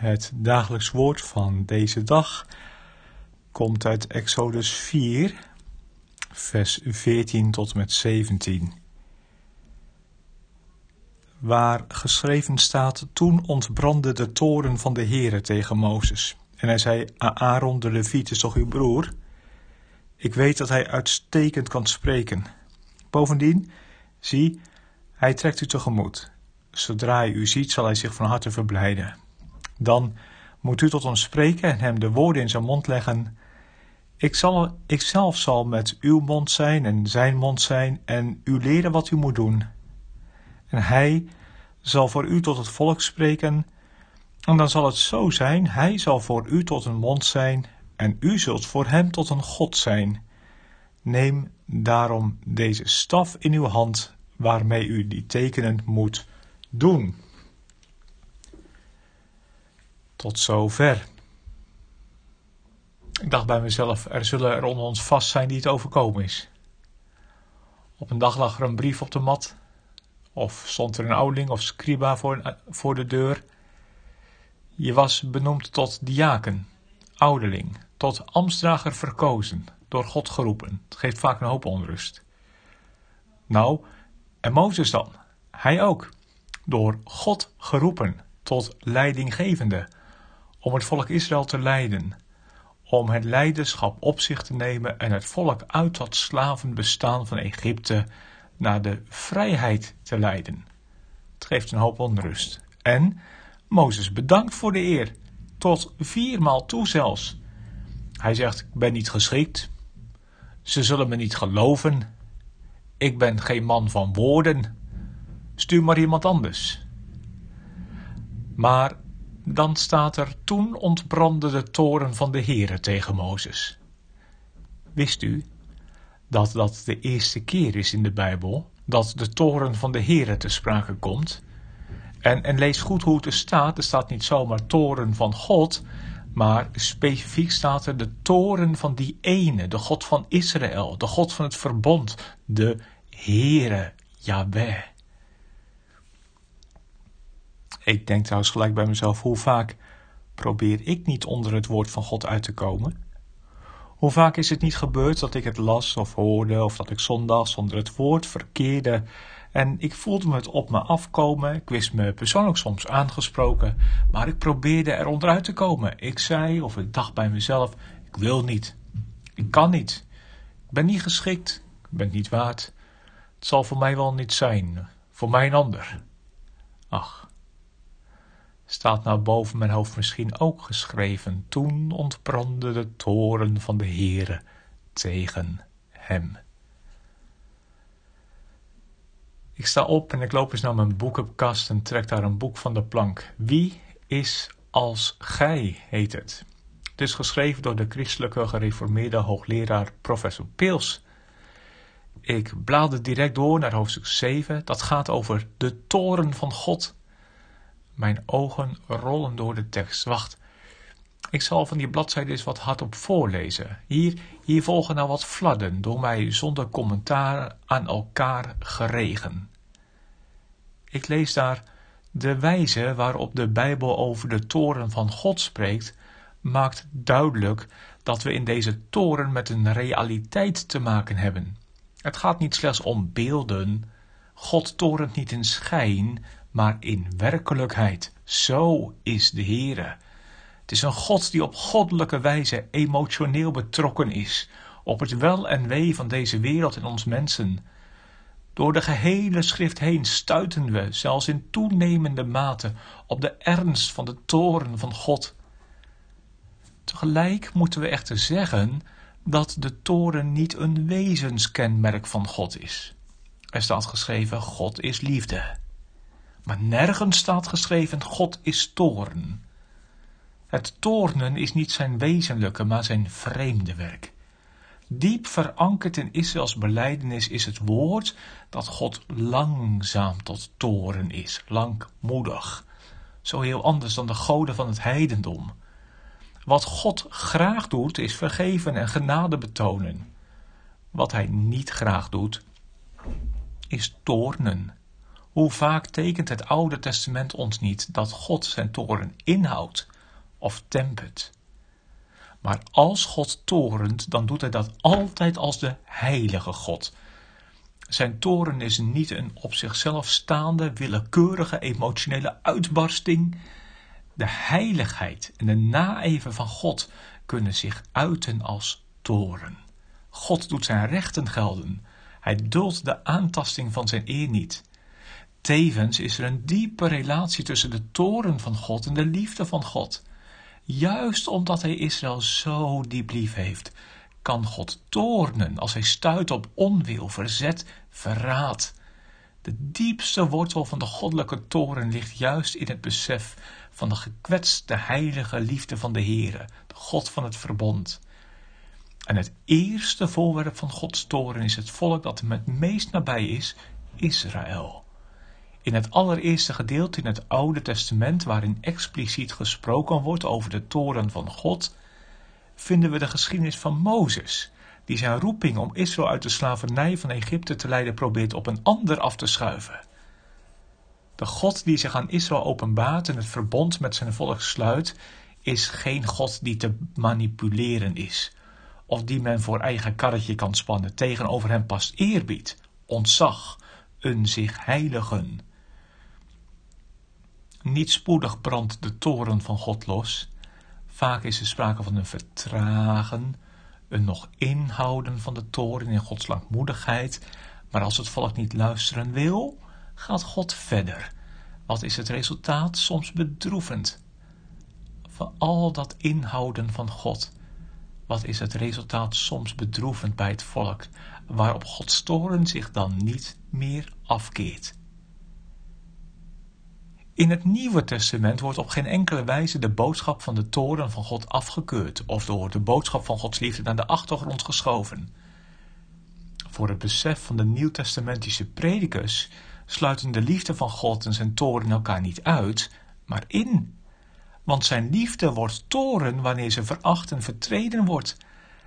Het dagelijks woord van deze dag komt uit Exodus 4, vers 14 tot met 17. Waar geschreven staat: Toen ontbrandde de toren van de Heere tegen Mozes. En hij zei: Aaron de Leviet is toch uw broer? Ik weet dat hij uitstekend kan spreken. Bovendien, zie, hij trekt u tegemoet. Zodra hij u ziet, zal hij zich van harte verblijden. Dan moet u tot ons spreken en hem de woorden in zijn mond leggen. Ik, zal, ik zelf zal met uw mond zijn en zijn mond zijn en u leren wat u moet doen. En hij zal voor u tot het volk spreken. En dan zal het zo zijn, hij zal voor u tot een mond zijn en u zult voor hem tot een God zijn. Neem daarom deze staf in uw hand waarmee u die tekenen moet doen. Tot zover. Ik dacht bij mezelf, er zullen er onder ons vast zijn die het overkomen is. Op een dag lag er een brief op de mat, of stond er een ouderling of scriba voor, de deur. Je was benoemd tot diaken, ouderling, tot ambtsdrager verkozen, door God geroepen. Het geeft vaak een hoop onrust. Nou, en Mozes dan? Hij ook, door God geroepen tot leidinggevende om het volk Israël te leiden, om het leiderschap op zich te nemen en het volk uit dat slavenbestaan van Egypte naar de vrijheid te leiden. Het geeft een hoop onrust. En Mozes bedankt voor de eer, tot viermaal toe zelfs. Hij zegt: Ik ben niet geschikt. Ze zullen me niet geloven. Ik ben geen man van woorden. Stuur maar iemand anders. Maar dan staat er, toen ontbrandde de toren van de Heere tegen Mozes. Wist u dat dat de eerste keer is in de Bijbel dat de toren van de Heere te sprake komt? En, en lees goed hoe het er staat. Er staat niet zomaar toren van God, maar specifiek staat er de toren van die ene, de God van Israël, de God van het verbond, de Heere, Yahweh. Ik denk trouwens gelijk bij mezelf, hoe vaak probeer ik niet onder het woord van God uit te komen? Hoe vaak is het niet gebeurd dat ik het las of hoorde of dat ik zondags onder het woord verkeerde en ik voelde me het op me afkomen. Ik wist me persoonlijk soms aangesproken, maar ik probeerde er onderuit te komen. Ik zei of ik dacht bij mezelf, ik wil niet. Ik kan niet. Ik ben niet geschikt. Ik ben niet waard. Het zal voor mij wel niet zijn. Voor mij een ander. Ach, staat nou boven mijn hoofd misschien ook geschreven. Toen ontbrandde de toren van de Heere tegen hem. Ik sta op en ik loop eens naar mijn boekenkast en trek daar een boek van de plank. Wie is als gij, heet het. Het is geschreven door de christelijke gereformeerde hoogleraar professor Peels. Ik blader direct door naar hoofdstuk 7. Dat gaat over de toren van God. Mijn ogen rollen door de tekst. Wacht, ik zal van die bladzijde eens wat hardop voorlezen. Hier, hier volgen nou wat fladden, door mij zonder commentaar aan elkaar geregen. Ik lees daar de wijze waarop de Bijbel over de toren van God spreekt, maakt duidelijk dat we in deze toren met een realiteit te maken hebben. Het gaat niet slechts om beelden. God torent niet in schijn, maar in werkelijkheid. Zo is de Heere. Het is een God die op goddelijke wijze emotioneel betrokken is op het wel en wee van deze wereld en ons mensen. Door de gehele schrift heen stuiten we, zelfs in toenemende mate, op de ernst van de toren van God. Tegelijk moeten we echter zeggen dat de toren niet een wezenskenmerk van God is. Er staat geschreven: God is liefde. Maar nergens staat geschreven: God is toorn. Het toornen is niet zijn wezenlijke, maar zijn vreemde werk. Diep verankerd in Israëls beleidenis is het woord dat God langzaam tot toren is, langmoedig. Zo heel anders dan de goden van het heidendom. Wat God graag doet, is vergeven en genade betonen. Wat hij niet graag doet, is toornen. Hoe vaak tekent het Oude Testament ons niet dat God zijn toren inhoudt of tempert? Maar als God torent, dan doet hij dat altijd als de heilige God. Zijn toren is niet een op zichzelf staande, willekeurige emotionele uitbarsting. De heiligheid en de naeven van God kunnen zich uiten als toren. God doet zijn rechten gelden. Hij duldt de aantasting van zijn eer niet. Tevens is er een diepe relatie tussen de toren van God en de liefde van God. Juist omdat hij Israël zo diep lief heeft, kan God toornen als hij stuit op onwil, verzet, verraad. De diepste wortel van de goddelijke toren ligt juist in het besef van de gekwetste heilige liefde van de Heere, de God van het verbond. En het eerste voorwerp van Gods toren is het volk dat hem het meest nabij is, Israël. In het allereerste gedeelte in het Oude Testament, waarin expliciet gesproken wordt over de toren van God, vinden we de geschiedenis van Mozes, die zijn roeping om Israël uit de slavernij van Egypte te leiden probeert op een ander af te schuiven. De God die zich aan Israël openbaart en het verbond met zijn volk sluit, is geen God die te manipuleren is, of die men voor eigen karretje kan spannen. Tegenover hem past eerbied, ontzag, een zich heiligen. Niet spoedig brandt de toren van God los. Vaak is er sprake van een vertragen, een nog inhouden van de toren in Gods langmoedigheid. Maar als het volk niet luisteren wil, gaat God verder. Wat is het resultaat? Soms bedroevend. Van al dat inhouden van God. Wat is het resultaat soms bedroevend bij het volk, waarop Gods toren zich dan niet meer afkeert? In het Nieuwe Testament wordt op geen enkele wijze de boodschap van de toren van God afgekeurd of door de boodschap van Gods liefde naar de achtergrond geschoven. Voor het besef van de nieuwtestamentische predikers sluiten de liefde van God en zijn toren elkaar niet uit, maar in. Want zijn liefde wordt toren wanneer ze veracht en vertreden wordt.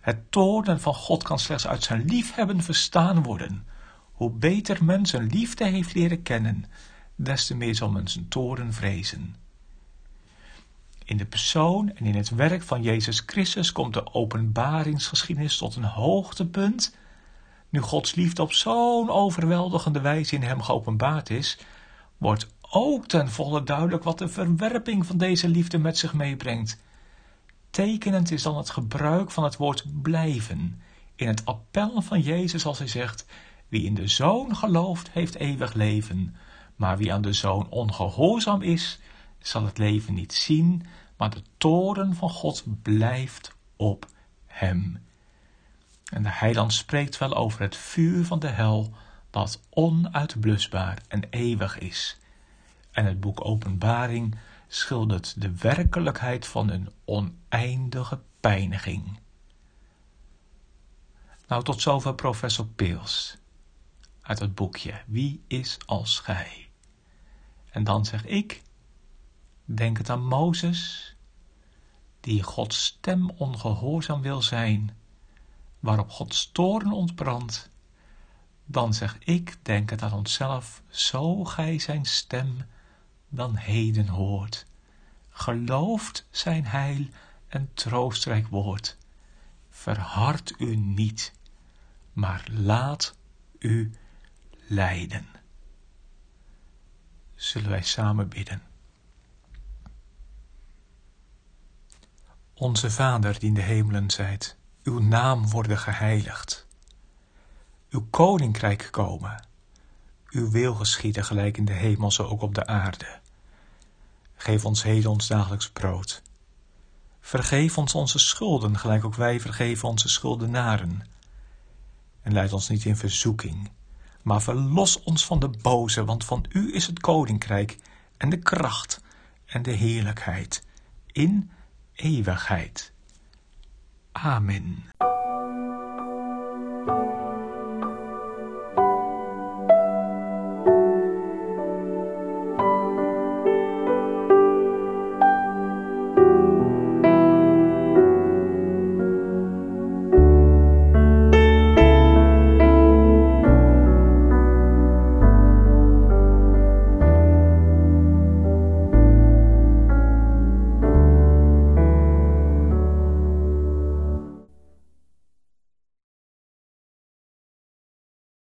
Het toren van God kan slechts uit zijn liefhebben verstaan worden. Hoe beter men zijn liefde heeft leren kennen, des te meer zal men zijn toren vrezen. In de persoon en in het werk van Jezus Christus komt de openbaringsgeschiedenis tot een hoogtepunt. Nu Gods liefde op zo'n overweldigende wijze in hem geopenbaard is, wordt ook ten volle duidelijk wat de verwerping van deze liefde met zich meebrengt. Tekenend is dan het gebruik van het woord blijven in het appel van Jezus als hij zegt, wie in de Zoon gelooft, heeft eeuwig leven. Maar wie aan de zoon ongehoorzaam is, zal het leven niet zien, maar de toren van God blijft op hem. En de heiland spreekt wel over het vuur van de hel, dat onuitblusbaar en eeuwig is. En het boek Openbaring schildert de werkelijkheid van een oneindige pijniging. Nou, tot zover professor Peels uit het boekje Wie is als gij? En dan zeg ik, denk het aan Mozes, die Gods stem ongehoorzaam wil zijn, waarop Gods toren ontbrandt. Dan zeg ik, denk het aan onszelf, zo gij zijn stem dan heden hoort. Gelooft zijn heil en troostrijk woord. Verhard u niet, maar laat u leiden zullen wij samen bidden. Onze Vader die in de hemelen zijt, uw naam worden geheiligd. Uw koninkrijk komen. Uw wil geschieden gelijk in de hemel zo ook op de aarde. Geef ons heden ons dagelijks brood. Vergeef ons onze schulden, gelijk ook wij vergeven onze schuldenaren. En leid ons niet in verzoeking, maar verlos ons van de boze, want van u is het koninkrijk en de kracht en de heerlijkheid in eeuwigheid. Amen.